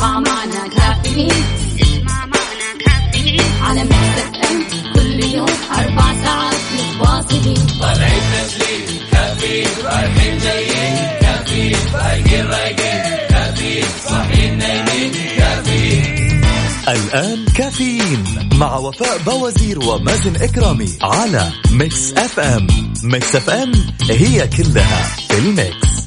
اسمع معنا كافيين اسمع معنا كافيين على مكتب كل يوم أربع ساعات متواصلين. طالعين تسليم كافيين رايحين جايين كافيين فايقين رايقين كافيين صاحيين نايمين كافيين الآن كافيين مع وفاء بوزير ومازن الكرامي على ميكس أف أم ميكس أف أم هي كلها في الميكس.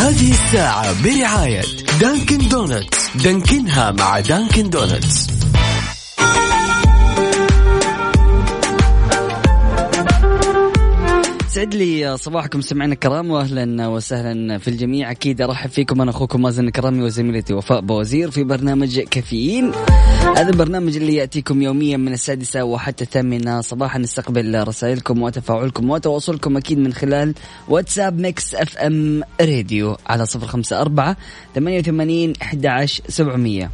هذه الساعة برعاية دانكن دونتس. دانكنها مع دانكن دونتس. يسعد لي صباحكم سمعنا الكرام واهلا وسهلا في الجميع. أكيد أرحب فيكم أنا أخوكم مازن الكرامي وزميلتي وفاء بوزير في برنامج كافيين. هذا البرنامج اللي يأتيكم يوميا من السادسة وحتى الثامنة. صباحا نستقبل رسائلكم وتفاعلكم وتواصلكم أكيد من خلال واتساب ميكس أف أم راديو على 054 88 11700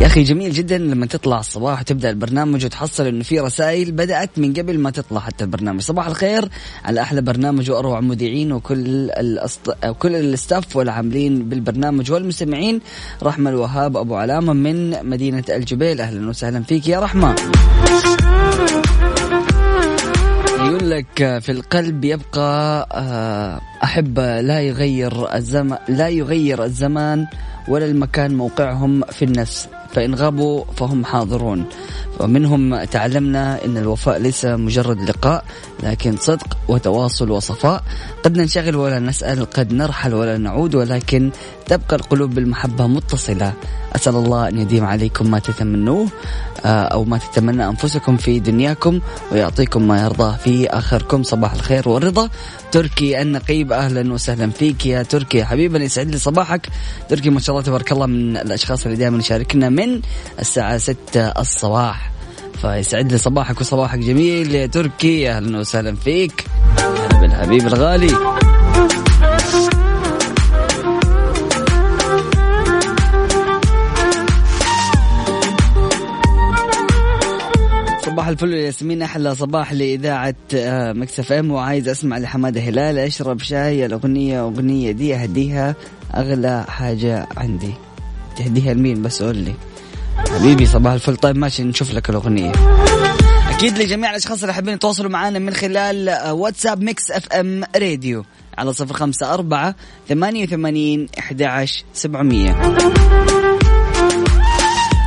يا أخي جميل جدا لما تطلع الصباح وتبدأ البرنامج وتحصل إنه في رسائل بدأت من قبل ما تطلع حتى البرنامج. صباح الخير على أحلى برنامج وأروع مذيعين وكل الأسط... كل ال staff والعاملين بالبرنامج والمستمعين. رحمة الوهاب أبو علامة من مدينة الجبيل. أهلا وسهلا فيك يا رحمة. يقول لك في القلب يبقى آه، أحب لا يغير الزمان لا يغير الزمان ولا المكان موقعهم في النفس. فإن غابوا فهم حاضرون. ومنهم تعلمنا أن الوفاء ليس مجرد لقاء لكن صدق وتواصل وصفاء. قد ننشغل ولا نسأل قد نرحل ولا نعود ولكن تبقى القلوب بالمحبة متصلة. أسأل الله أن يديم عليكم ما تتمنوه آه، أو ما تتمنى أنفسكم في دنياكم ويعطيكم ما يرضاه في آخركم. صباح الخير والرضا. تركي النقيب أهلا وسهلا فيك يا تركي. حبيبنا يسعد لي صباحك. تركي ما شاء الله تبارك الله من الأشخاص اللي دائما يشاركنا من الساعة 6 الصباح. فيسعد لي صباحك وصباحك جميل يا تركي. أهلا وسهلا فيك. بالحبيب الغالي. صباح الفل يا ياسمين. أحلى صباح لإذاعة آه، مكس إف إم. وعايز أسمع لحمادة هلال. أشرب شاي الأغنية أغنية دي أهديها. أغلى حاجة عندي. تهديها لمين بس؟ قول لي. حبيبي صباح الفل. طيب ماشي نشوف لك الأغنية. أكيد لجميع الأشخاص اللي حابين يتواصلوا معنا من خلال آه، واتساب ميكس إف إم راديو على صفر خمسة أربعة ثمانية وثمانين أحد عشر سبعمية.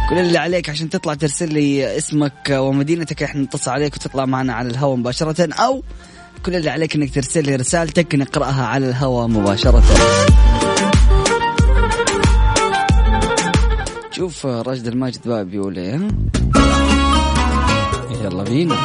كل اللي عليك عشان تطلع ترسل لي اسمك ومدينتك إحنا نتصل عليك وتطلع معنا على الهواء مباشرة أو كل اللي عليك إنك ترسل لي رسالتك نقرأها على الهواء مباشرة شوف راشد الماجد بقى بيقول إيه؟ يلا بينا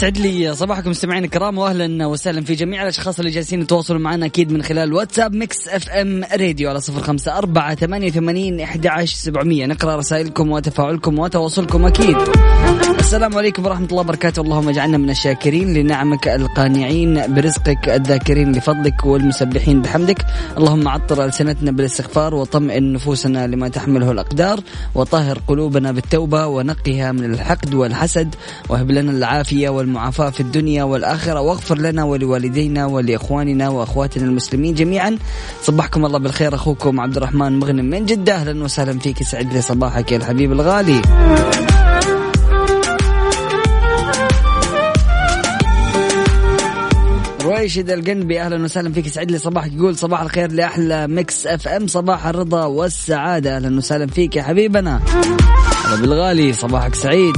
سعد لي صباحكم مستمعينا الكرام واهلا وسهلا في جميع الأشخاص اللي جالسين يتواصلوا معنا أكيد من خلال واتساب ميكس إف إم راديو على صفر خمسة أربعة ثمانية وثمانين احدى عشر سبعمية. نقرأ رسائلكم وتفاعلكم وتواصلكم أكيد. السلام عليكم ورحمة الله وبركاته. اللهم اجعلنا من الشاكرين لنعمك القانعين برزقك الذاكرين لفضلك والمسبحين بحمدك. اللهم عطر ألسنتنا بالاستغفار وطمئن نفوسنا لما تحمله الأقدار. وطهر قلوبنا بالتوبة ونقها من الحقد والحسد. وهب لنا العافية والمعافاة في الدنيا والآخرة. واغفر لنا ولوالدينا ولإخواننا وأخواتنا المسلمين جميعا. صبحكم الله بالخير. أخوكم عبد الرحمن مغنم من جدة. أهلا وسهلا فيك. يسعد لي صباحك يا الحبيب الغالي. رويشد القنبي. أهلا وسهلا فيك. يسعد لي صباحك. يقول صباح الخير لأحلى ميكس أف أم. صباح الرضا والسعادة. أهلا وسهلا فيك يا حبيبنا. هلا بالغالي. صباحك سعيد.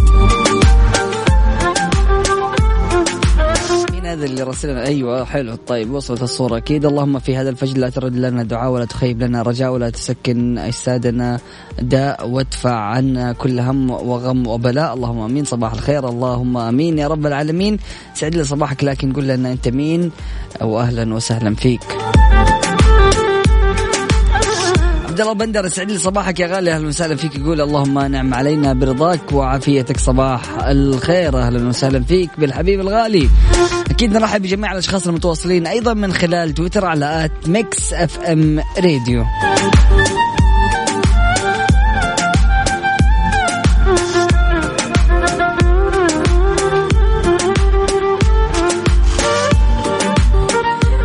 هذا اللي رسلنا أيوه حلو. طيب وصلت الصورة. أكيد اللهم في هذا الفجر لا ترد لنا دعاء ولا تخيب لنا رجاء ولا تسكن أجسادنا. داء وادفع عنا كل هم وغم وبلاء. اللهم آمين. صباح الخير. اللهم آمين يا رب العالمين. سعد لي صباحك لكن قل لنا أنت مين. واهلا وسهلا فيك. عبد الله بندر يسعد لي صباحك يا غالي. أهلا وسهلا فيك. يقول اللهم نعم علينا برضاك وعافيتك. صباح الخير. أهلا وسهلا فيك بالحبيب الغالي. أكيد نرحب بجميع الأشخاص المتواصلين أيضا من خلال تويتر على at Mix FM Radio.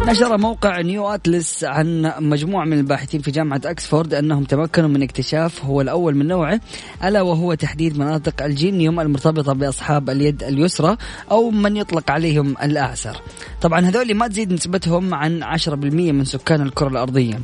نشر موقع نيو أتلس عن مجموعة من الباحثين في جامعة أكسفورد أنهم تمكنوا من اكتشاف هو الأول من نوعه ألا وهو تحديد مناطق الجينيوم المرتبطة بأصحاب اليد اليسرى أو من يطلق عليهم الأعسر طبعا هذول ما تزيد نسبتهم عن 10% من سكان الكرة الأرضية.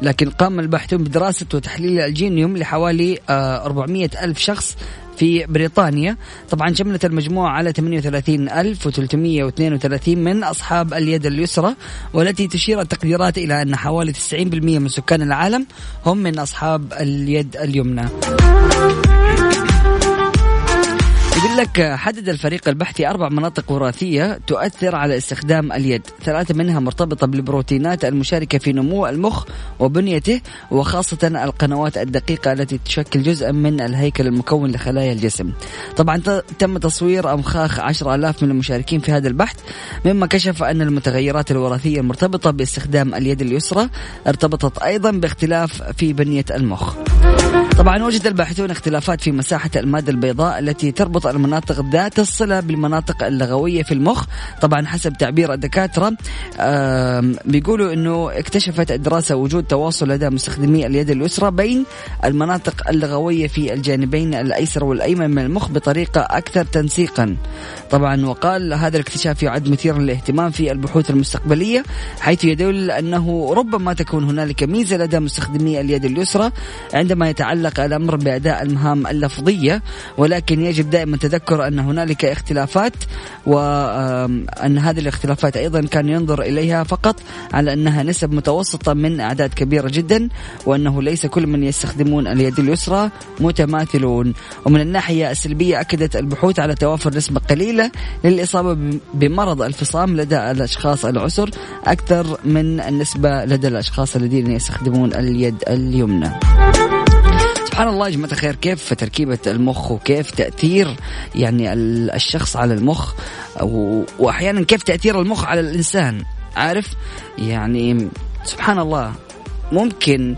لكن قام الباحثون بدراسة وتحليل الجينيوم لحوالي 400 آه، ألف شخص في بريطانيا. طبعا شملت المجموعة على 38332 من أصحاب اليد اليسرى والتي تشير التقديرات إلى أن حوالي 90% من سكان العالم هم من أصحاب اليد اليمنى. يقول لك حدد الفريق البحثي أربع مناطق وراثية تؤثر على استخدام اليد. ثلاثة منها مرتبطة بالبروتينات المشاركة في نمو المخ وبنيته وخاصة القنوات الدقيقة التي تشكل جزءا من الهيكل المكون لخلايا الجسم. طبعا تم تصوير أمخاخ عشر ألاف من المشاركين في هذا البحث مما كشف أن المتغيرات الوراثية المرتبطة باستخدام اليد اليسرى ارتبطت أيضا باختلاف في بنية المخ. طبعا وجد الباحثون اختلافات في مساحة المادة البيضاء التي تربط المناطق ذات الصلة بالمناطق اللغوية في المخ. طبعا حسب تعبير الدكاترة بيقولوا أنه اكتشفت الدراسة وجود تواصل لدى مستخدمي اليد اليسرى بين المناطق اللغوية في الجانبين الأيسر والأيمن من المخ بطريقة أكثر تنسيقا. طبعا وقال هذا الاكتشاف يعد مثيرا للاهتمام في البحوث المستقبلية حيث يدل أنه ربما تكون هنالك ميزة لدى مستخدمي اليد اليسرى عندما يتعلق الأمر بأداء المهام اللفظية ولكن يجب دائما تذكر أن هنالك اختلافات وأن هذه الاختلافات أيضا كان ينظر إليها فقط على أنها نسب متوسطة من أعداد كبيرة جدا وأنه ليس كل من يستخدمون اليد اليسرى متماثلون. ومن الناحية السلبية أكدت البحوث على توافر نسبة قليلة للإصابة بمرض الفصام لدى الأشخاص العسر أكثر من النسبة لدى الأشخاص الذين يستخدمون اليد اليمنى. سبحان الله يا جماعة الخير كيف تركيبة المخ وكيف تأثير يعني الشخص على المخ؟ وأحيانا كيف تأثير المخ على الإنسان؟ عارف؟ يعني سبحان الله ممكن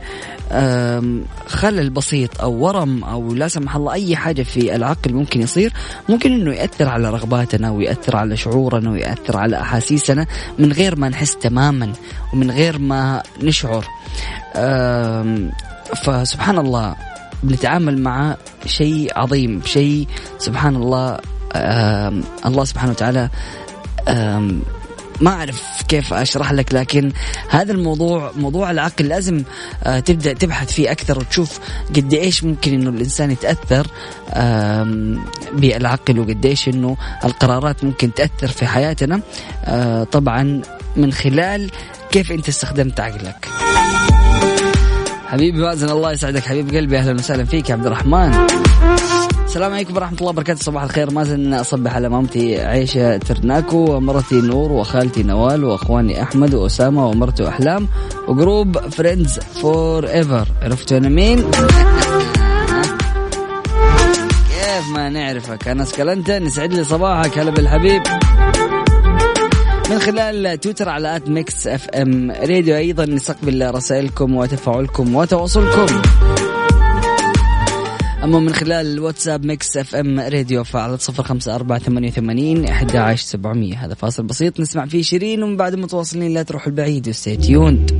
خلل بسيط أو ورم أو لا سمح الله أي حاجة في العقل ممكن يصير ممكن إنه يأثر على رغباتنا ويأثر على شعورنا ويأثر على أحاسيسنا من غير ما نحس تماما ومن غير ما نشعر. فسبحان الله بنتعامل مع شيء عظيم شيء سبحان الله الله سبحانه وتعالى ما أعرف كيف أشرح لك لكن هذا الموضوع موضوع العقل لازم آه، تبدأ تبحث فيه أكثر وتشوف قد إيش ممكن إنه الإنسان يتأثر بالعقل وقد إيش إنه القرارات ممكن تأثر في حياتنا آه، طبعا من خلال كيف أنت استخدمت عقلك. حبيبي مازن الله يسعدك. حبيب قلبي أهلا وسهلا فيك يا عبد الرحمن. السلام عليكم ورحمة الله وبركاته. صباح الخير. مازن أصبح على مامتي عيشة ترناكو ومرتي نور وخالتي نوال وأخواني أحمد وأسامة ومرته أحلام و group friends forever عرفتوا أنا مين؟ كيف ما نعرفك؟ أنا سكلنتا نسعد لي صباحك هلا بالحبيب. من خلال تويتر على at Mix FM Radio أيضا نستقبل رسائلكم وتفاعلكم وتواصلكم. أما من خلال الواتساب Mix FM Radio فعلى صفر خمسة أربعة ثمانية وثمانين أحد عشر سبعمية. هذا فاصل بسيط. نسمع فيه شيرين ومن بعد متواصلين لا تروحوا البعيد و stay tuned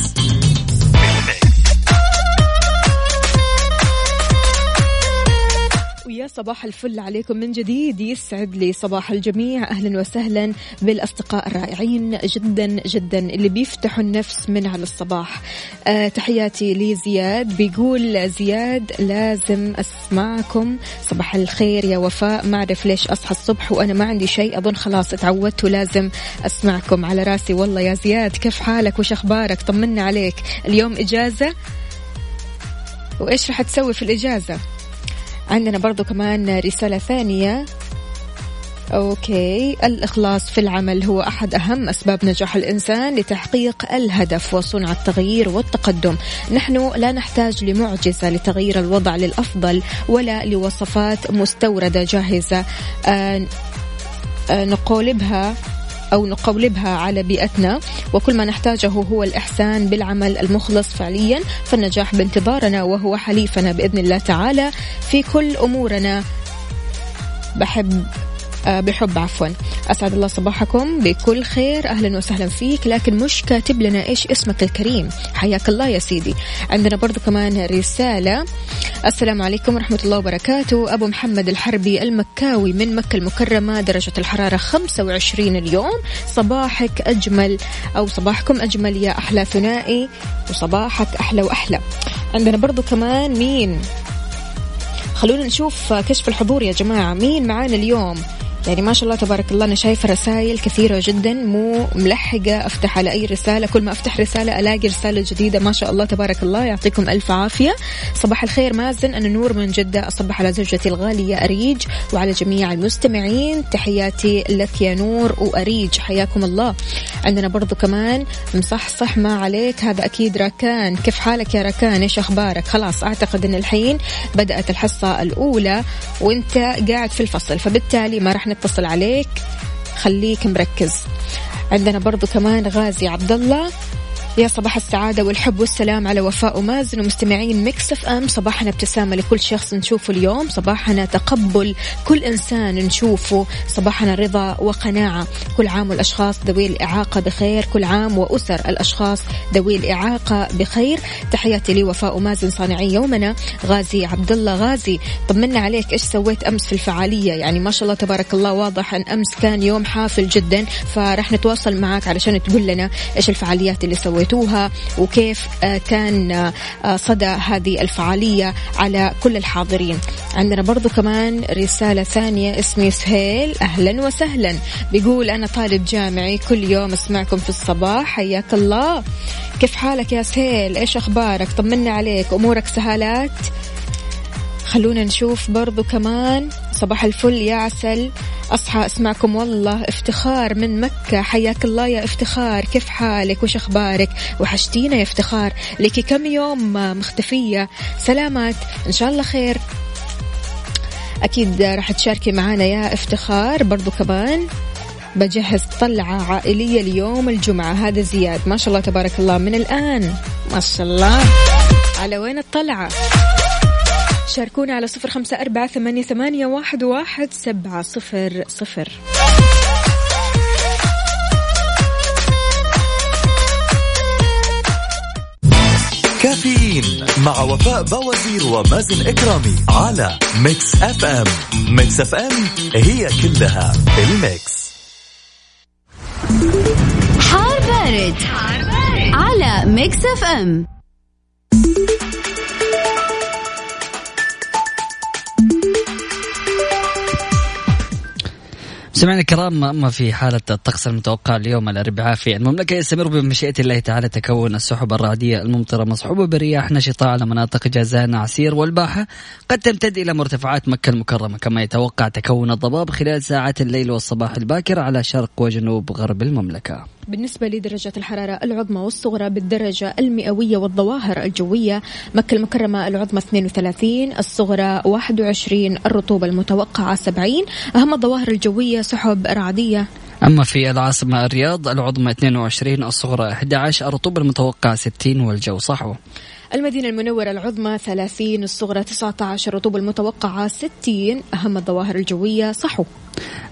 صباح الفل عليكم من جديد. يسعد لي صباح الجميع. أهلا وسهلا بالأصدقاء الرائعين جدا جدا اللي بيفتحوا النفس من على الصباح. آه تحياتي لزياد. بيقول زياد لازم أسمعكم. صباح الخير يا وفاء. ما أعرف ليش أصحى الصبح وأنا ما عندي شيء. أظن خلاص اتعودت ولازم أسمعكم على راسي. والله يا زياد كيف حالك؟ وش أخبارك؟ طمنا عليك. اليوم إجازة؟ وإيش راح تسوي في الإجازة؟ عندنا برضو كمان رسالة ثانية. أوكي. الإخلاص في العمل هو أحد أهم أسباب نجاح الإنسان لتحقيق الهدف وصنع التغيير والتقدم. نحن لا نحتاج لمعجزة لتغيير الوضع للأفضل ولا لوصفات مستوردة جاهزة. آه آه نقولبها أو نقولبها على بيئتنا. وكل ما نحتاجه هو الإحسان بالعمل المخلص فعليا فالنجاح بانتظارنا وهو حليفنا بإذن الله تعالى في كل أمورنا. بحب آه، بحب عفوا. أسعد الله صباحكم بكل خير. أهلا وسهلا فيك. لكن مش كاتب لنا إيش اسمك الكريم. حياك الله يا سيدي. عندنا برضو كمان رسالة. السلام عليكم ورحمة الله وبركاته. أبو محمد الحربي المكاوي من مكة المكرمة درجة الحرارة 25 اليوم. صباحك أجمل أو صباحكم أجمل يا أحلى ثنائي وصباحك أحلى وأحلى. عندنا برضو كمان مين؟ خلونا نشوف كشف الحضور يا جماعة مين معانا اليوم؟ يعني ما شاء الله تبارك الله أنا شايفة رسائل كثيرة جدا مو ملحقة أفتح على أي رسالة. كل ما أفتح رسالة ألاقي رسالة جديدة. ما شاء الله تبارك الله يعطيكم ألف عافية. صباح الخير مازن أنا نور من جدة أصبح على زوجتي الغالية أريج وعلى جميع المستمعين تحياتي لك يا نور وأريج حياكم الله. عندنا برضو كمان مصحصح ما عليك هذا أكيد راكان. كيف حالك يا راكان؟ إيش أخبارك؟ خلاص أعتقد أن الحين بدأت الحصة الأولى وأنت قاعد في الفصل فبالتالي ما راح نتصل عليك. خليك مركز. عندنا برضو كمان غازي عبد الله يا صباح السعادة والحب والسلام على وفاء ومازن ومستمعين Mix FM. صباحنا ابتسامة لكل شخص نشوفه اليوم. صباحنا تقبل كل إنسان نشوفه. صباحنا رضا وقناعة. كل عام والأشخاص ذوي الإعاقة بخير. كل عام وأسر الأشخاص ذوي الإعاقة بخير. تحياتي لي وفاء ومازن صانعي يومنا. غازي عبد الله غازي طمنا عليك. إيش سويت أمس في الفعالية؟ يعني ما شاء الله تبارك الله واضح أن أمس كان يوم حافل جدا. فرح نتواصل معك علشان تقول لنا إيش الفعاليات اللي سويتوها وكيف آه، كان آه، صدى هذه الفعالية على كل الحاضرين. عندنا برضو كمان رسالة ثانية اسمي سهيل أهلا وسهلا. بيقول أنا طالب جامعي كل يوم أسمعكم في الصباح حياك الله. كيف حالك يا سهيل؟ إيش أخبارك؟ طمنا عليك أمورك سهالات؟ خلونا نشوف برضو كمان. صباح الفل يا عسل. أصحى أسمعكم والله. افتخار من مكة. حياك الله يا افتخار. كيف حالك؟ وش أخبارك؟ وحشتينا يا افتخار. لك كم يوم مختفية. سلامات. إن شاء الله خير. أكيد راح تشاركي معنا يا افتخار. برضو كمان بجهز طلعة عائلية ليوم الجمعة. هذا زياد. ما شاء الله تبارك الله. من الآن. ما شاء الله. على وين الطلعة؟ شاركونا على صفر خمسة أربعة ثمانية, ثمانية واحد, واحد سبعة صفر صفر. كافيين مع وفاء بوازير ومازن إكرامي على Mix FM. Mix FM هي كلها ال mix. حار بارد, حار بارد. على Mix FM. سمعنا الكرام اما في حالة الطقس المتوقع اليوم الأربعاء في المملكة. يستمر بمشيئة الله تعالى تكون السحب الرعديه الممطرة مصحوبة برياح نشطة على مناطق جازان عسير والباحة. قد تمتد إلى مرتفعات مكة المكرمة. كما يتوقع تكون الضباب خلال ساعات الليل والصباح الباكر على شرق وجنوب غرب المملكة. بالنسبة لدرجة الحرارة العظمى والصغرى بالدرجة المئوية والظواهر الجوية مكة المكرمة العظمى 32 الصغرى 21 الرطوبة المتوقعة 70 أهم الظواهر الجوية سحب رعدية. أما في العاصمة الرياض العظمى 22 الصغرى 11 الرطوبة المتوقعة 60 والجو صحو. المدينة المنورة العظمى 30 الصغرى 19 الرطوبة المتوقعة 60 أهم الظواهر الجوية صحو.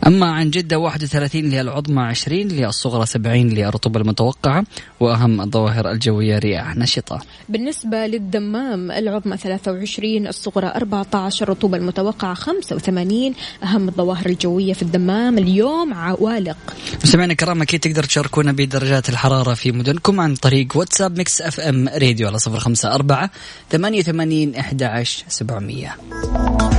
أما عن جدة 31 للعظمى 20 للصغرى 70 للرطوبة المتوقعة وأهم الظواهر الجوية رياح نشطة. بالنسبة للدمام العظمى 23 الصغرى 14 الرطوبة المتوقعة 85 أهم الظواهر الجوية في الدمام اليوم عوالق. مستمعينا الكرام أكيد تقدر تشاركونا بدرجات الحرارة في مدنكم عن طريق واتساب Mix FM Radio على 054 88 11 700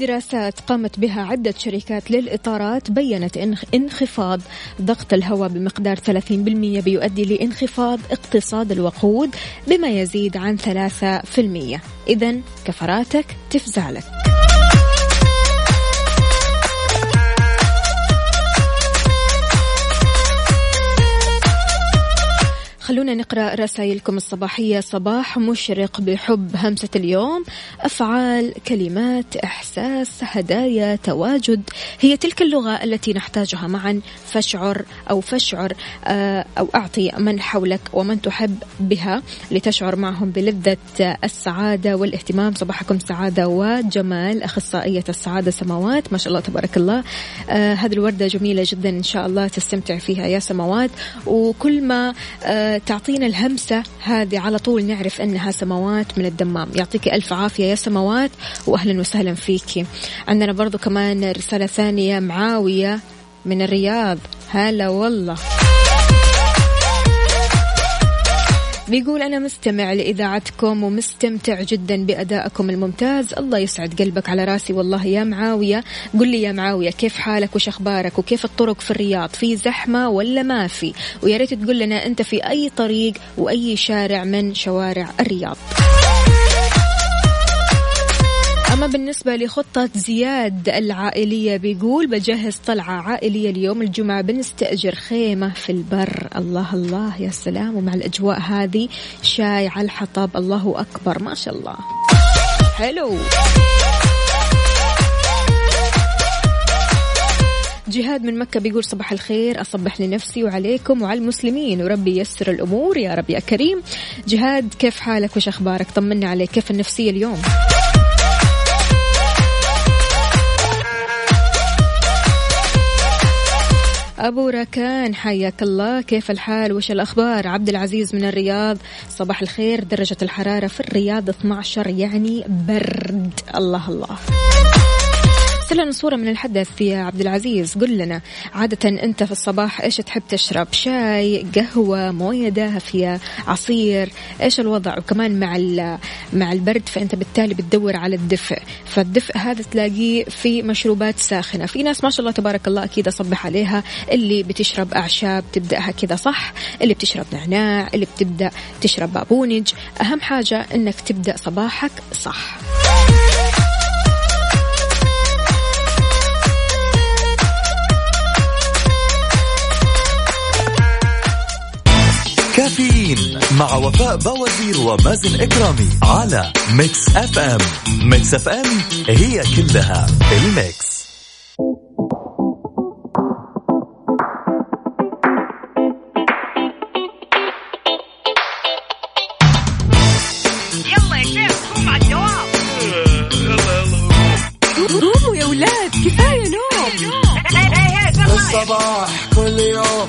دراسات قامت بها عدة شركات للإطارات بيّنت إن انخفاض ضغط الهواء بمقدار 30% بيؤدي لانخفاض اقتصاد الوقود بما يزيد عن 3% إذا كفراتك تفزع خلونا نقرأ رسائلكم الصباحية. صباح مشرق بحب. همسة اليوم. أفعال كلمات إحساس هدايا تواجد. هي تلك اللغة التي نحتاجها معا. فاشعر أو فاشعر آه، أو أعطي من حولك ومن تحب بها لتشعر معهم بلذة السعادة والاهتمام. صباحكم سعادة وجمال. أخصائية السعادة سماوات. ما شاء الله تبارك الله. آه هذه الوردة جميلة جدا إن شاء الله تستمتع فيها يا سماوات. وكل ما آه تعطينا الهمسة هذه على طول نعرف أنها سماوات من الدمام. يعطيك ألف عافية يا سماوات وأهلا وسهلا فيك. عندنا برضو كمان رسالة ثانية معاوية من الرياض. هلا والله. بيقول أنا مستمع لإذاعتكم ومستمتع جدا بأدائكم الممتاز. الله يسعد قلبك على راسي. والله يا معاوية قل لي يا معاوية كيف حالك وش أخبارك؟ وكيف الطرق في الرياض؟ في زحمة ولا ما في؟ ويا ريت تقول لنا أنت في أي طريق وأي شارع من شوارع الرياض. أما بالنسبة لخطة زياد العائلية بيقول بجهز طلعة عائلية اليوم الجمعة بنستأجر خيمة في البر. الله الله يا سلام. ومع الأجواء هذه شاي على الحطب. الله أكبر ما شاء الله. حلو. جهاد من مكة بيقول صباح الخير أصبح لنفسي وعليكم وعلى المسلمين. وربي يسر الأمور يا رب يا كريم. جهاد كيف حالك؟ وش أخبارك؟ طمنا عليك. كيف النفسية اليوم؟ أبو ركان حياك الله. كيف الحال؟ وش الأخبار؟ عبد العزيز من الرياض. صباح الخير. درجة الحرارة في الرياض 12 يعني برد. الله الله. أرسل لنا صورة من الحدث يا عبد العزيز. قل لنا عادة أنت في الصباح إيش تحب تشرب؟ شاي قهوة موية دافية عصير إيش الوضع؟ وكمان مع مع البرد فأنت بالتالي بتدور على الدفء. فالدفء هذا تلاقيه في مشروبات ساخنة. في ناس ما شاء الله تبارك الله أكيد أصبح عليها. اللي بتشرب أعشاب تبدأها كذا صح؟ اللي بتشرب نعناع اللي بتبدأ تشرب بابونج. أهم حاجة أنك تبدأ صباحك صح. كافيين مع وفاء بوازير ومازن إكرامي على Mix FM. Mix FM هي كلها ال mix. يلا يا شيخ قوم على الدوام قوموا يا ولاد كفاية نوم. الصباح كل يوم.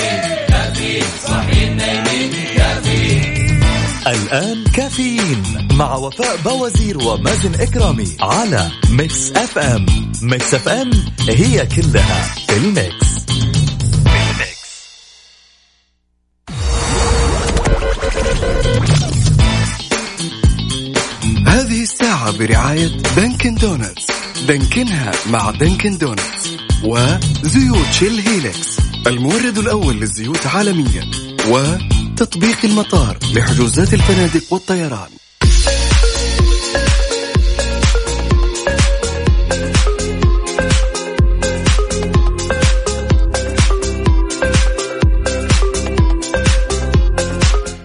الآن كافيين مع وفاء بوازير ومازن إكرامي على Mix FM. Mix FM هي كلها في ال mix. هذه الساعة برعاية Dunkin' Donuts. دانكنها مع Dunkin' Donuts وزيوت Shell Helix المورد الأول للزيوت عالميا وتطبيق المطار لحجوزات الفنادق والطيران.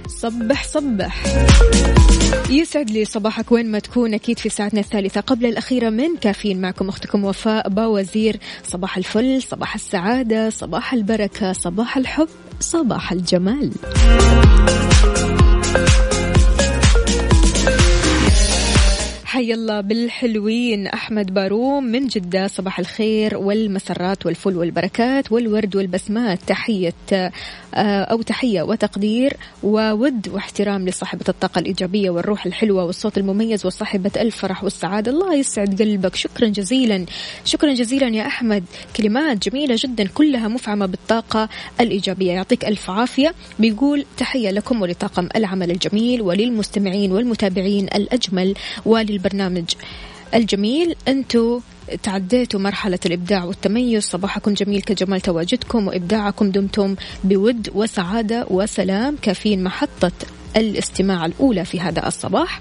صبح صبح. يسعد لي صباحك وين ما تكون أكيد في ساعتنا الثالثة. قبل الأخيرة من كافيين معكم أختكم وفاء باوزير. صباح الفل صباح السعادة صباح البركة صباح الحب صباح الجمال. حي الله بالحلوين. أحمد باروم من جدة صباح الخير والمسرات والفل والبركات والورد والبسمات. تحية آه، أو تحية وتقدير وود واحترام لصاحبة الطاقة الإيجابية والروح الحلوة والصوت المميز وصاحبة الفرح والسعادة. الله يسعد قلبك. شكرا جزيلا. شكرا جزيلا يا أحمد. كلمات جميلة جدا كلها مفعمة بالطاقة الإيجابية. يعطيك ألف عافية. بيقول تحية لكم ولطاقم العمل الجميل وللمستمعين والمتابعين الأجمل وللبرنامج الجميل أنتم تعديتوا مرحلة الإبداع والتميز. صباحكم جميل كجمال تواجدكم وإبداعكم دمتم بود وسعادة وسلام. كافيين محطة الاستماع الأولى في هذا الصباح.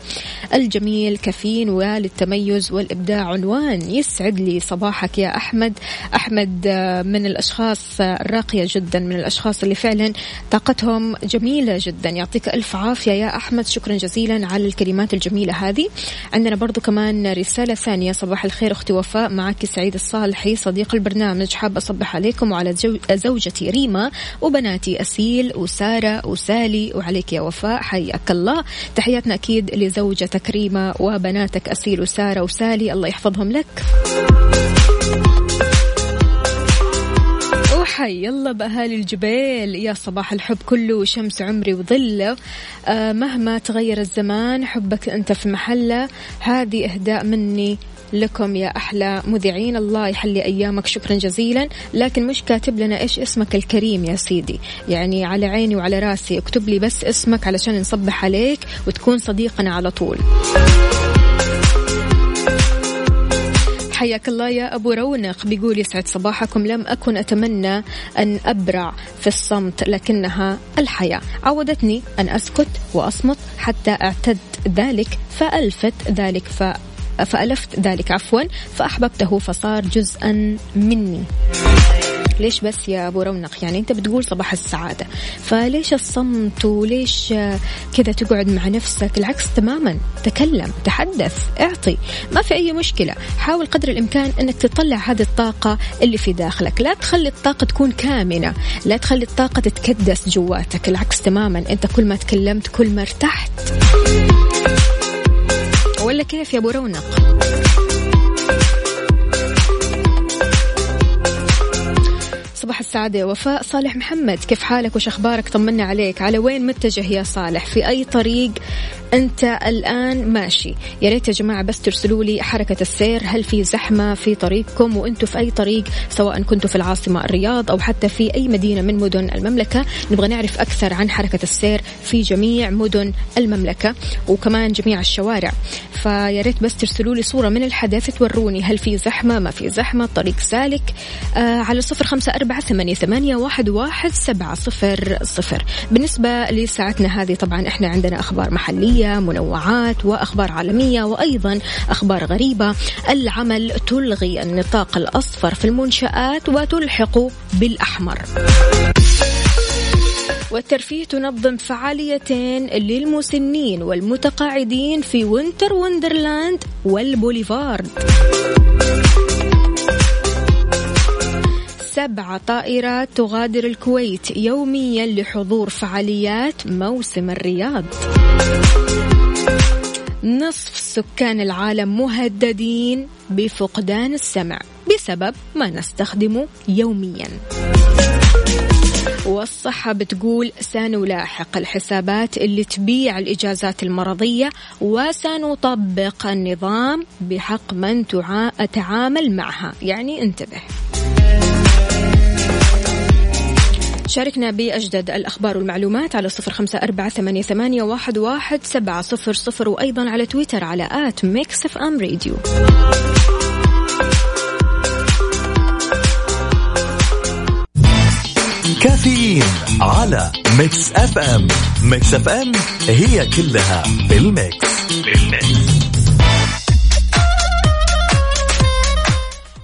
الجميل كفين وللتميز والإبداع عنوان يسعد لي صباحك يا أحمد. أحمد آه، من الأشخاص الراقية جدا من الأشخاص اللي فعلا طاقتهم جميلة جدا. يعطيك ألف عافية يا أحمد. شكرا جزيلا على الكلمات الجميلة هذه. عندنا برضو كمان رسالة ثانية. صباح الخير أختي وفاء. معك سعيد الصالحي صديق البرنامج. حابة أصبح عليكم وعلى زوجتي ريما وبناتي أسيل وسارة وسالي. وعليك يا وفاء. حياك الله. تحياتنا أكيد لزوجتك ريما وبناتك أسيل وسارة وسالي. الله يحفظهم لك. وحي الله بأهالي الجبيل يا صباح الحب كله شمس عمري وظلة. آه مهما تغير الزمان حبك أنت في محلة. هذه إهداء مني لكم يا أحلى مذيعين. الله يحلي أيامك شكرا جزيلا. لكن مش كاتب لنا إيش اسمك الكريم يا سيدي. يعني على عيني وعلى راسي اكتب لي بس اسمك علشان نصبح عليك وتكون صديقنا على طول. حياك الله يا أبو رونق. بيقول يسعد صباحكم لم أكن أتمنى أن أبرع في الصمت لكنها الحياة. عودتني أن أسكت وأصمت حتى اعتدت ذلك فألفت ذلك ف فألفت ذلك عفوا فأحببته فصار جزءا مني. ليش بس يا أبو رونق؟ يعني أنت بتقول صباح السعادة. فليش الصمت وليش كذا تقعد مع نفسك؟ العكس تماما. تكلم تحدث اعطي. ما في أي مشكلة. حاول قدر الإمكان إنك تطلع هذه الطاقة اللي في داخلك. لا تخلي الطاقة تكون كامنة. لا تخلي الطاقة تتكدس جواتك. العكس تماما. أنت كل ما تكلمت كل ما ارتحت. ولا كيف يا أبو رونق؟ صباح السعادة وفاء صالح محمد. كيف حالك وش أخبارك؟ طمنا عليك. على وين متجه يا صالح؟ في أي طريق؟ أنت الآن ماشي. يا ريت يا جماعة بس ترسلوا لي حركة السير. هل في زحمة في طريقكم؟ وأنتم في أي طريق؟ سواء كنتوا في العاصمة الرياض أو حتى في أي مدينة من مدن المملكة. نبغى نعرف أكثر عن حركة السير في جميع مدن المملكة وكمان جميع الشوارع. فيا ريت بس ترسلوا لي صورة من الحدث توروني. هل في زحمة؟ ما في زحمة. طريق سالك. آه على صفر خمسة أربعة ثمانية, ثمانية واحد, واحد سبعة صفر صفر. بالنسبة لساعتنا هذه طبعا إحنا عندنا أخبار منوعات وأخبار عالمية وأيضا أخبار غريبة. العمل تلغي النطاق الأصفر في المنشآت وتلحق بالأحمر. والترفيه تنظم فعاليتين للمسنين والمتقاعدين في Winter Wonderland والبوليفارد. سبع طائرات تغادر الكويت يوميا لحضور فعاليات موسم الرياض. نصف سكان العالم مهددين بفقدان السمع بسبب ما نستخدمه يوميا. والصحة بتقول سنلاحق الحسابات اللي تبيع الإجازات المرضية وسنطبق النظام بحق من تعامل معها. يعني انتبه. شاركنا بأجدد الأخبار والمعلومات على صفر خمسة أربعة ثمانية, ثمانية واحد, واحد سبعة صفر صفر وأيضا على تويتر على at Mix FM Radio. كافيين على Mix FM. Mix FM هي كلها بال mix. بال mix.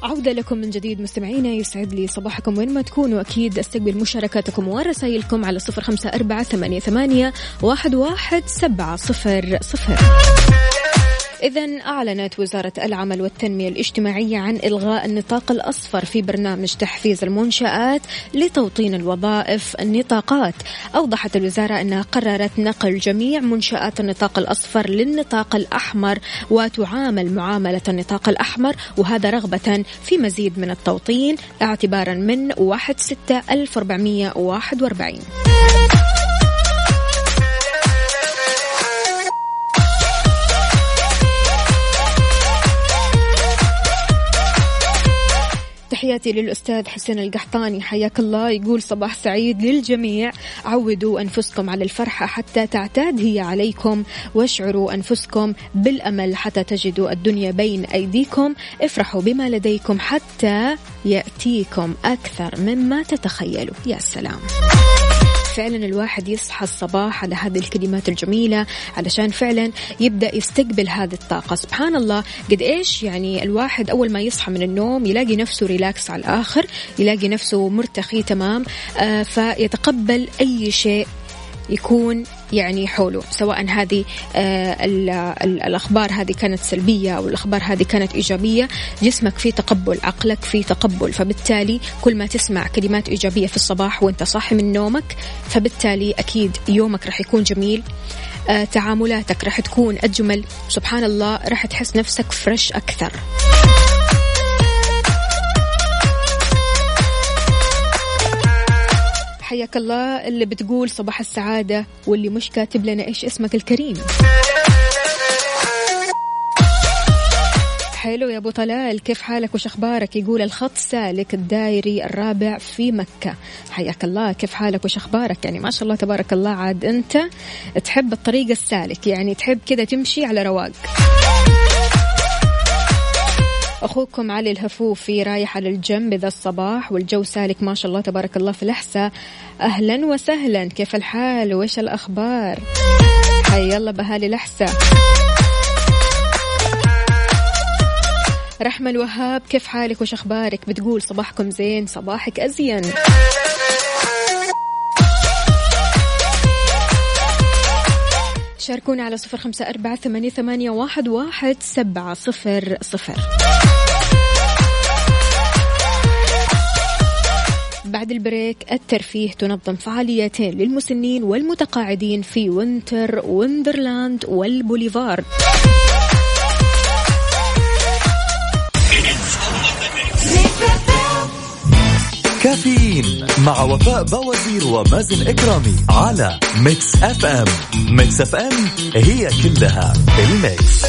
عودة لكم من جديد مستمعينا يسعد لي صباحكم وين ما تكونوا. أكيد أستقبل مشاركاتكم ورسائلكم على صفر خمسة أربعة ثمانية, ثمانية واحد, واحد سبعة صفر صفر. إذا أعلنت وزارة العمل والتنمية الاجتماعية عن إلغاء النطاق الأصفر في برنامج تحفيز المنشآت لتوطين الوظائف النطاقات. أوضحت الوزارة أنها قررت نقل جميع منشآت النطاق الأصفر للنطاق الأحمر وتعامل معاملة النطاق الأحمر وهذا رغبة في مزيد من التوطين اعتبارا من 1 6 1441 تحياتي للأستاذ حسين القحطاني. حياك الله. يقول صباح سعيد للجميع. عودوا أنفسكم على الفرحة حتى تعتاد هي عليكم. واشعروا أنفسكم بالأمل حتى تجدوا الدنيا بين أيديكم. افرحوا بما لديكم حتى يأتيكم أكثر مما تتخيلوا. يا سلام. فعلا الواحد يصحى الصباح على هذه الكلمات الجميلة علشان فعلا يبدأ يستقبل هذه الطاقة. سبحان الله قد إيش يعني الواحد أول ما يصحى من النوم يلاقي نفسه ريلاكس على الآخر يلاقي نفسه مرتخي تمام آه فيتقبل أي شيء يكون يعني حوله سواء هذه آه الأخبار هذه كانت سلبية أو الأخبار هذه كانت إيجابية جسمك في تقبل عقلك في تقبل فبالتالي كل ما تسمع كلمات إيجابية في الصباح وأنت صاحي من نومك فبالتالي أكيد يومك راح يكون جميل آه تعاملاتك راح تكون أجمل سبحان الله راح تحس نفسك فريش أكثر. حياك الله اللي بتقول صباح السعادة واللي مش كاتب لنا إيش اسمك الكريم. حلو يا أبو طلال كيف حالك وش أخبارك؟ يقول الخط سالك الدائري الرابع في مكة. حياك الله كيف حالك وش أخبارك؟ يعني ما شاء الله تبارك الله عاد أنت تحب الطريق السالك يعني تحب كذا تمشي على رواق. أخوكم علي الهفوفي رايح على الجنب ذا الصباح والجو سالك ما شاء الله تبارك الله في الأحساء. أهلا وسهلا كيف الحال؟ وإيش الأخبار؟ حي الله بهالي الأحساء. رحمة الوهاب كيف حالك؟ وش أخبارك؟ بتقول صباحكم زين صباحك أزين. شاركونا على صفر خمسة أربعة ثمانية, ثمانية واحد, واحد سبعة صفر صفر. بعد break ال الترفيه تنظم فعاليتين للمسنين والمتقاعدين في Winter Wonderland والبوليفارد كافيين مع وفاء بوازير ومازن إكرامي على Mix FM Mix FM هي كلها ال mix.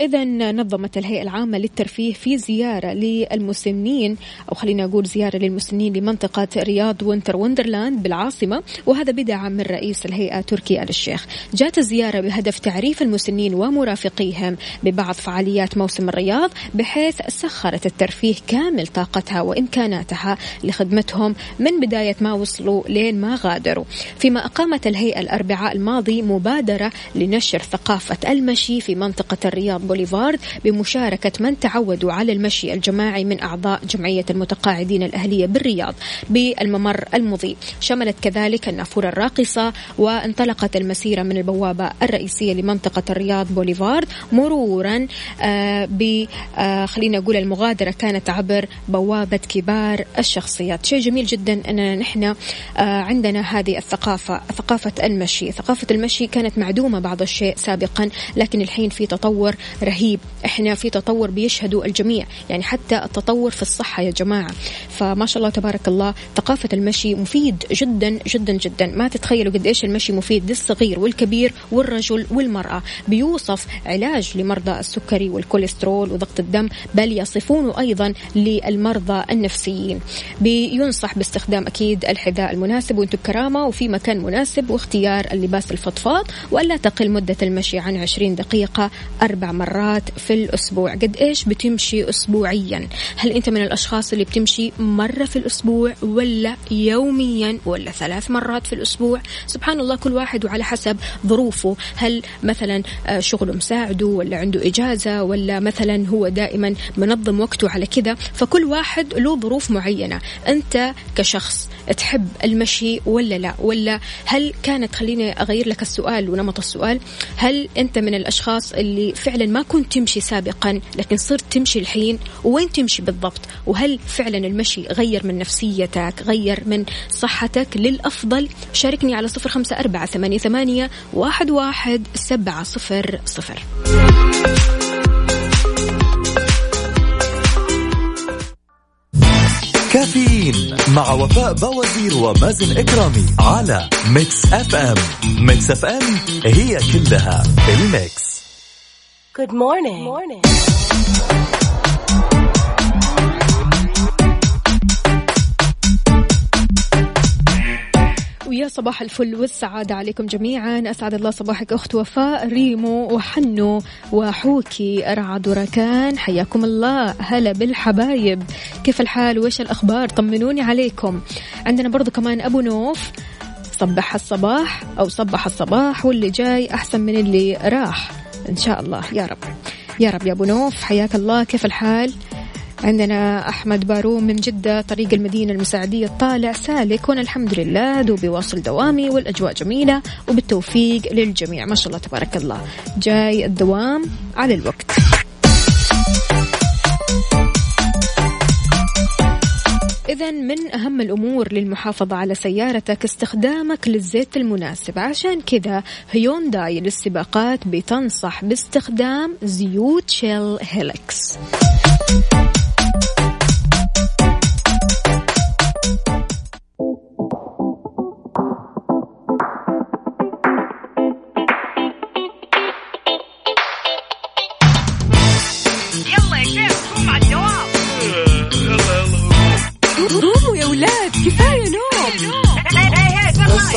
إذا نظمت الهيئة العامة للترفيه في زيارة للمسنين أو خلينا أقول زيارة للمسنين لمنطقة رياض Winter Wonderland بالعاصمة وهذا بدعم من رئيس الهيئة تركي آل الشيخ. جاءت الزيارة بهدف تعريف المسنين ومرافقيهم ببعض فعاليات موسم الرياض بحيث سخرت الترفيه كامل طاقتها وإمكاناتها لخدمتهم من بداية ما وصلوا لين ما غادروا. فيما أقامت الهيئة الأربعاء الماضي مبادرة لنشر ثقافة المشي في منطقة الرياض بوليفارد بمشاركة من تعودوا على المشي الجماعي من أعضاء جمعية المتقاعدين الأهلية بالرياض بالممر المضيء. شملت كذلك النافورة الراقصة وانطلقت المسيرة من البوابة الرئيسية لمنطقة الرياض بوليفارد مرورا آه ب آه خلينا نقول المغادرة كانت عبر بوابة كبار الشخصيات. شيء جميل جدا أننا نحن آه عندنا هذه الثقافة ثقافة المشي. ثقافة المشي كانت معدومة بعض الشيء سابقا لكن الحين في تطور رهيب. إحنا في تطور بيشهده الجميع. يعني حتى التطور في الصحة يا جماعة. فما شاء الله تبارك الله ثقافة المشي مفيد جدا جدا جدا. ما تتخيلوا قد إيش المشي مفيد للصغير والكبير والرجل والمرأة. بيوصف علاج لمرضى السكري والكوليسترول وضغط الدم بل يصفونه أيضا للمرضى النفسيين. بينصح باستخدام أكيد الحذاء المناسب وأنتم بكرامة وفي مكان مناسب واختيار اللباس الفضفاض ولا تقل مدة المشي عن 20 دقيقة أربع مرات. في الأسبوع. قد إيش بتمشي أسبوعيا؟ هل أنت من الأشخاص اللي بتمشي مرة في الأسبوع ولا يوميا ولا ثلاث مرات في الأسبوع؟ سبحان الله كل واحد وعلى حسب ظروفه. هل مثلا آه، شغله مساعده ولا عنده إجازة ولا مثلا هو دائما منظم وقته على كذا؟ فكل واحد له ظروف معينة. أنت كشخص تحب المشي ولا لا؟ ولا هل كانت خليني أغير لك السؤال ونمط السؤال هل أنت من الأشخاص اللي فعلا ما كنت تمشي سابقا لكن صرت تمشي الحين؟ وين تمشي بالضبط؟ وهل فعلا المشي غير من نفسيتك غير من صحتك؟ للأفضل شاركني على صفر خمسة أربعة ثمانية, ثمانية واحد, واحد سبعة صفر صفر. كافيين مع وفاء بوازير ومازن إكرامي على Mix FM Mix FM هي كلها ال mix Good morning. Good morning. ويا صباح الفل والسعادة عليكم جميعا. أسعد الله صباحك أخت وفاء ريمو وحنو وحوكي رعد وركان. حياكم الله. هلا بالحبايب. كيف الحال؟ وإيش الأخبار؟ طمنوني عليكم. عندنا برضو كمان أبو نوف. صبح الصباح أو صبح الصباح واللي جاي أحسن من اللي راح. إن شاء الله. يا رب. يا رب يا أبو نوف حياك الله. كيف الحال؟ عندنا أحمد باروم من جدة طريق المدينة المساعدية الطالع سالك وأنا الحمد لله دوبي واصل دوامي والأجواء جميلة وبالتوفيق للجميع. ما شاء الله تبارك الله. جاي الدوام على الوقت. إذا من أهم الأمور للمحافظة على سيارتك استخدامك للزيت المناسب. عشان كذا هيونداي للسباقات بتنصح باستخدام زيوت شيل هيلكس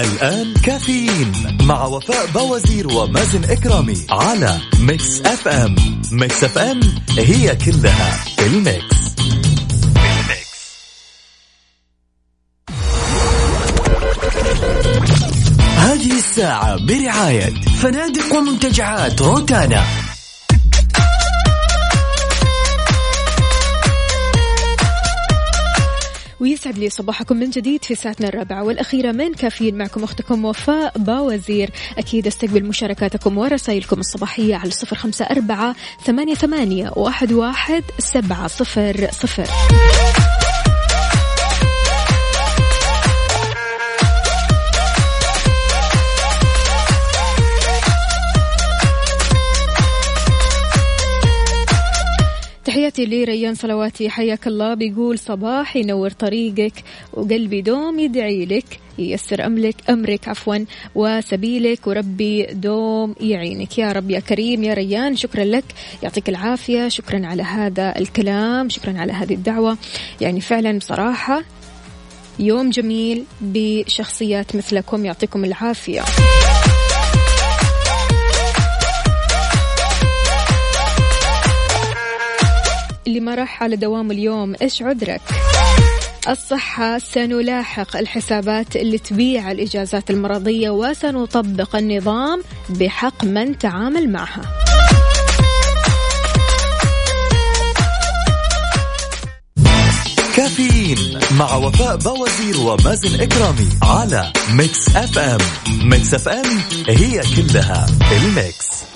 الآن كافيين مع وفاء بوازير ومازن إكرامي على Mix FM Mix FM هي كلها ال mix. هذه الساعة برعاية فنادق ومنتجعات روتانا. ويسعد لي صباحكم من جديد في ساعتنا الرابعة والأخيرة. من كافيين معكم أختكم وفاء باوزير. أكيد أستقبل مشاركاتكم ورسائلكم الصباحية على صفر خمسة أربعة ثمانية, ثمانية واحد, واحد سبعة صفر صفر. تحياتي لريان صلواتي. حياك الله. بيقول صباح ينور طريقك وقلبي دوم يدعي لك ييسر أملك أمرك عفوا وسبيلك وربي دوم يعينك. يا رب يا كريم يا ريان شكرا لك. يعطيك العافية. شكرا على هذا الكلام. شكرا على هذه الدعوة. يعني فعلا بصراحة يوم جميل بشخصيات مثلكم. يعطيكم العافية. اللي ما راح على دوام اليوم إيش عذرك؟ الصحة سنلاحق الحسابات اللي تبيع الإجازات المرضية وسنطبق النظام بحق من تعامل معها. كافيين مع وفاء بوازير ومازن إكرامي على Mix FM Mix FM هي كلها الميكس.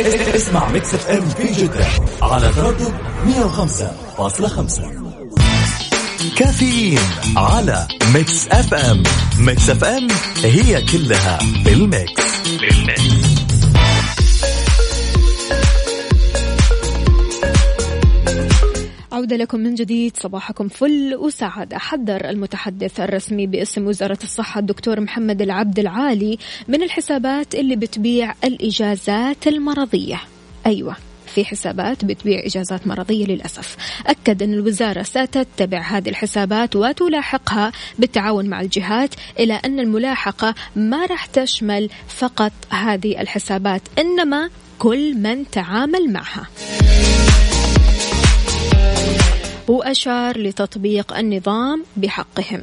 اسمع Mix FM في جدة على تردد 105.5 كافيين على Mix FM Mix FM هي كلها بال mix. بال mix. عودة لكم من جديد. صباحكم فل وسعادة. حذر المتحدث الرسمي باسم وزارة الصحة الدكتور محمد العبد العالي من الحسابات اللي بتبيع الإجازات المرضية. أيوة في حسابات بتبيع إجازات مرضية للأسف. أكد أن الوزارة ستتبع هذه الحسابات وتلاحقها بالتعاون مع الجهات إلى أن الملاحقة ما راح تشمل فقط هذه الحسابات إنما كل من تعامل معها. وأشار لتطبيق النظام بحقهم.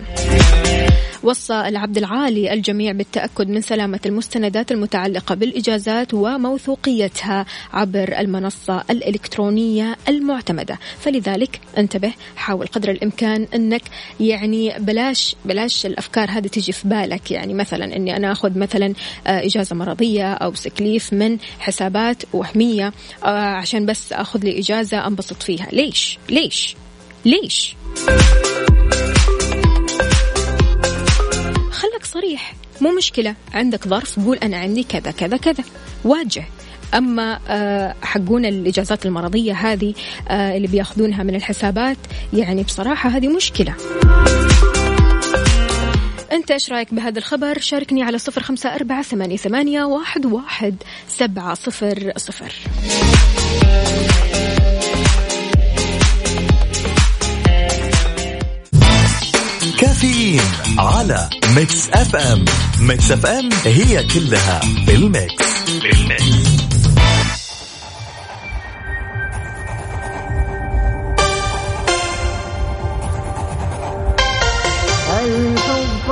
وصى العبد العالي الجميع بالتأكد من سلامة المستندات المتعلقة بالإجازات وموثوقيتها عبر المنصة الإلكترونية المعتمدة. فلذلك انتبه حاول قدر الإمكان أنك يعني بلاش بلاش الأفكار هذه تيجي في بالك. يعني مثلا أني أنا أخذ مثلا آه، إجازة مرضية أو سكليف من حسابات وهمية آه، عشان بس أخذ لي إجازة أنبسط فيها. ليش؟ ليش؟ ليش؟ صريح. مو مشكلة. عندك ظرف قول أنا عندي كذا كذا كذا. واجه. أما آه، حقون الإجازات المرضية هذه آه، اللي بيأخذونها من الحسابات يعني بصراحة هذه مشكلة. أنت إيش رأيك بهذا الخبر؟ شاركني على صفر خمسة أربعة ثمانية, ثمانية واحد, واحد سبعة صفر صفر. كافيين على Mix FM Mix FM هي كلها بال mix بال mix الحب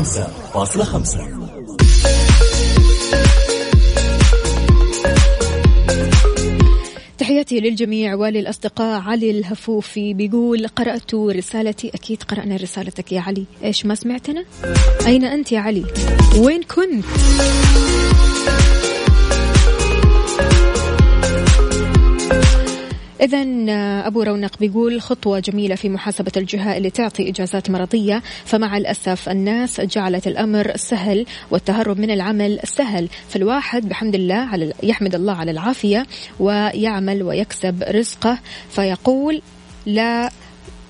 105.5 تحياتي للجميع وللأصدقاء علي الهفوفي بيقول قرأت رسالتي. أكيد قرأنا رسالتك يا علي. إيش ما سمعتنا؟ أين أنت يا علي؟ وين كنت؟ إذا أبو رونق بيقول خطوة جميلة في محاسبة الجهة اللي تعطي إجازات مرضية فمع الأسف الناس جعلت الأمر سهل والتهرب من العمل سهل. فالواحد بحمد الله على يحمد الله على العافية ويعمل ويكسب رزقه. فيقول لا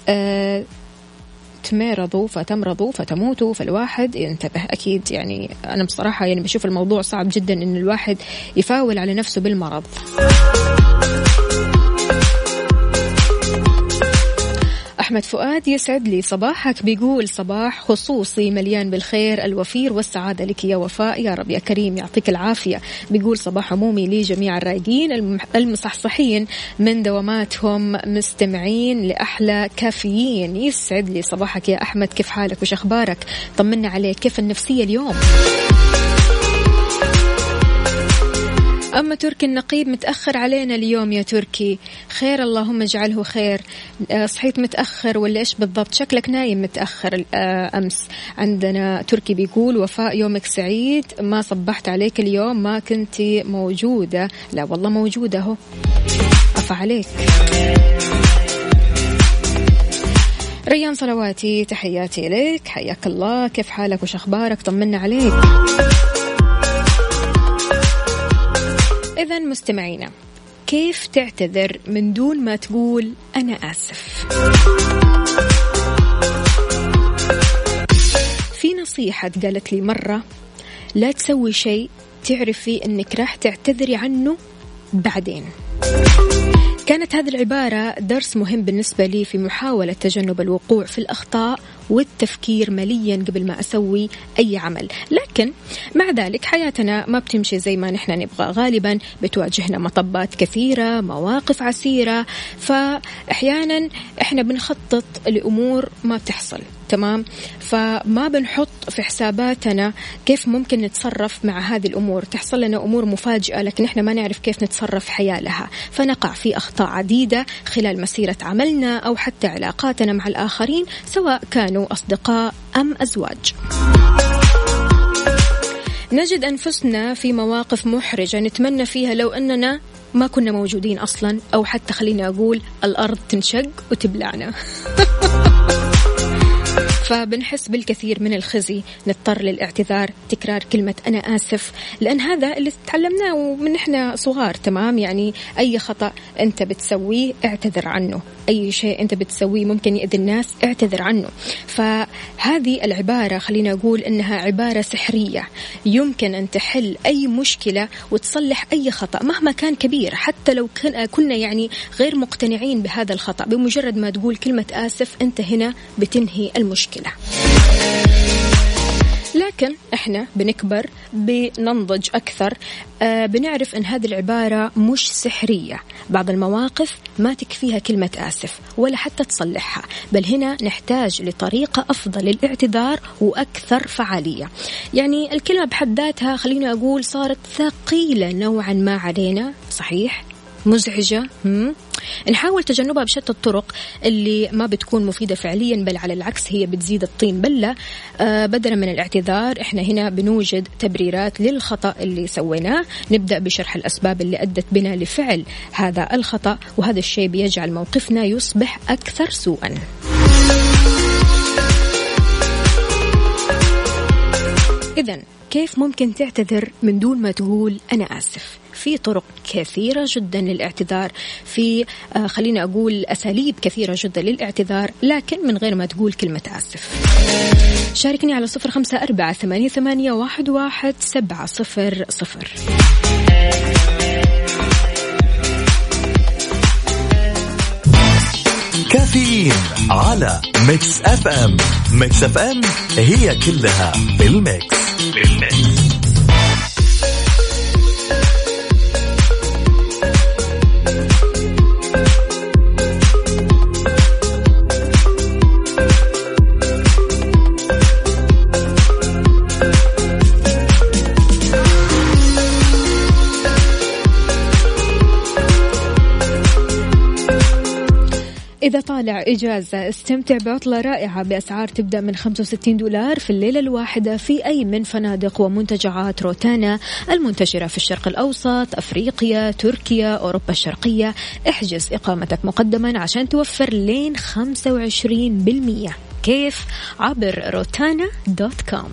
آه تمرضوا فتمرضوا فتموتوا. فالواحد ينتبه. أكيد يعني أنا بصراحة يعني بشوف الموضوع صعب جدا إن الواحد يفاول على نفسه بالمرض. أحمد فؤاد يسعد لي صباحك بيقول صباح خصوصي مليان بالخير الوفير والسعادة لك يا وفاء يا رب يا كريم يعطيك العافية. بيقول صباح عمومي لجميع الرايقين المصحصحين من دواماتهم مستمعين لأحلى كافيين. يسعد لي صباحك يا أحمد كيف حالك وش أخبارك؟ طمنا عليك كيف النفسية اليوم؟ أما تركي النقيب متأخر علينا اليوم يا تركي. خير اللهم اجعله خير. آه، صحيت متأخر ولا إيش بالضبط؟ شكلك نايم متأخر آه، أمس. عندنا تركي بيقول وفاء يومك سعيد. ما صبحت عليك اليوم ما كنت موجودة. لا والله موجودة أهو. أفا عليك. ريان صلواتي تحياتي لك. حياك الله. كيف حالك وش أخبارك؟ طمنا عليك. إذا مستمعينا كيف تعتذر من دون ما تقول أنا آسف؟ في نصيحة قالت لي مرة لا تسوي شيء تعرفي أنك راح تعتذري عنه بعدين. كانت هذه العبارة درس مهم بالنسبة لي في محاولة تجنب الوقوع في الأخطاء والتفكير مليا قبل ما أسوي أي عمل. لكن مع ذلك حياتنا ما بتمشي زي ما نحن نبغى. غالبا بتواجهنا مطبات كثيرة مواقف عسيرة. فأحيانا إحنا بنخطط لأمور ما بتحصل. تمام؟ فما بنحط في حساباتنا كيف ممكن نتصرف مع هذه الأمور. تحصل لنا أمور مفاجئة لكن إحنا ما نعرف كيف نتصرف حيالها فنقع في أخطاء عديدة خلال مسيرة عملنا أو حتى علاقاتنا مع الآخرين سواء كانوا أصدقاء أم أزواج. نجد أنفسنا في مواقف محرجة نتمنى فيها لو أننا ما كنا موجودين أصلا أو حتى خليني أقول الأرض تنشق وتبلعنا. فبنحس بالكثير من الخزي نضطر للاعتذار تكرار كلمة أنا آسف. لأن هذا اللي تعلمناه من إحنا صغار تمام؟ يعني أي خطأ أنت بتسويه اعتذر عنه. أي شيء أنت بتسويه ممكن يأذي الناس اعتذر عنه. فهذه العبارة خلينا أقول إنها عبارة سحرية. يمكن أن تحل أي مشكلة وتصلح أي خطأ مهما كان كبير حتى لو كن- كنا يعني غير مقتنعين بهذا الخطأ. بمجرد ما تقول كلمة آسف أنت هنا بتنهي المشكلة. لكن إحنا بنكبر بننضج أكثر آه بنعرف إن هذه العبارة مش سحرية. بعض المواقف ما تكفيها كلمة آسف ولا حتى تصلحها بل هنا نحتاج لطريقة أفضل للاعتذار وأكثر فعالية. يعني الكلمة بحد ذاتها خليني أقول صارت ثقيلة نوعا ما علينا صحيح؟ مزعجة؟ نحاول تجنبها بشتى الطرق اللي ما بتكون مفيدة فعليا بل على العكس هي بتزيد الطين. بلة آه بدلا من الاعتذار إحنا هنا بنوجد تبريرات للخطأ اللي سويناه. نبدأ بشرح الأسباب اللي أدت بنا لفعل هذا الخطأ وهذا الشيء بيجعل موقفنا يصبح أكثر سوءا. إذا كيف ممكن تعتذر من دون ما تقول أنا آسف؟ في طرق كثيرة جدا للاعتذار في آه خليني أقول أساليب كثيرة جدا للاعتذار لكن من غير ما تقول كلمة آسف. شاركني على صفر خمسة أربعة ثمانية, ثمانية واحد, واحد سبعة صفر صفر. كافيين على ميكس أف أم. ميكس أف أم هي كلها بالميكس. بالميكس. طالع إجازة استمتع بعطلة رائعة بأسعار تبدأ من 65 دولار في الليلة الواحدة في أي من فنادق ومنتجعات روتانا المنتشرة في الشرق الأوسط أفريقيا تركيا أوروبا الشرقية. احجز إقامتك مقدما عشان توفر لين 25% كيف؟ عبر روتانا دوت كوم.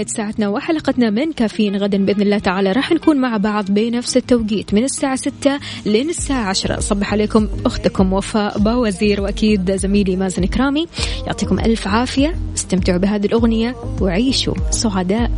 لنهاية ساعتنا وحلقتنا من كافيين غدا بإذن الله تعالى. راح نكون مع بعض بنفس التوقيت من الساعة 6 لين الساعة 10 صبح عليكم أختكم وفاء باوزير وأكيد زميلي مازن كرامي يعطيكم ألف عافية. استمتعوا بهذه الأغنية وعيشوا سعداء.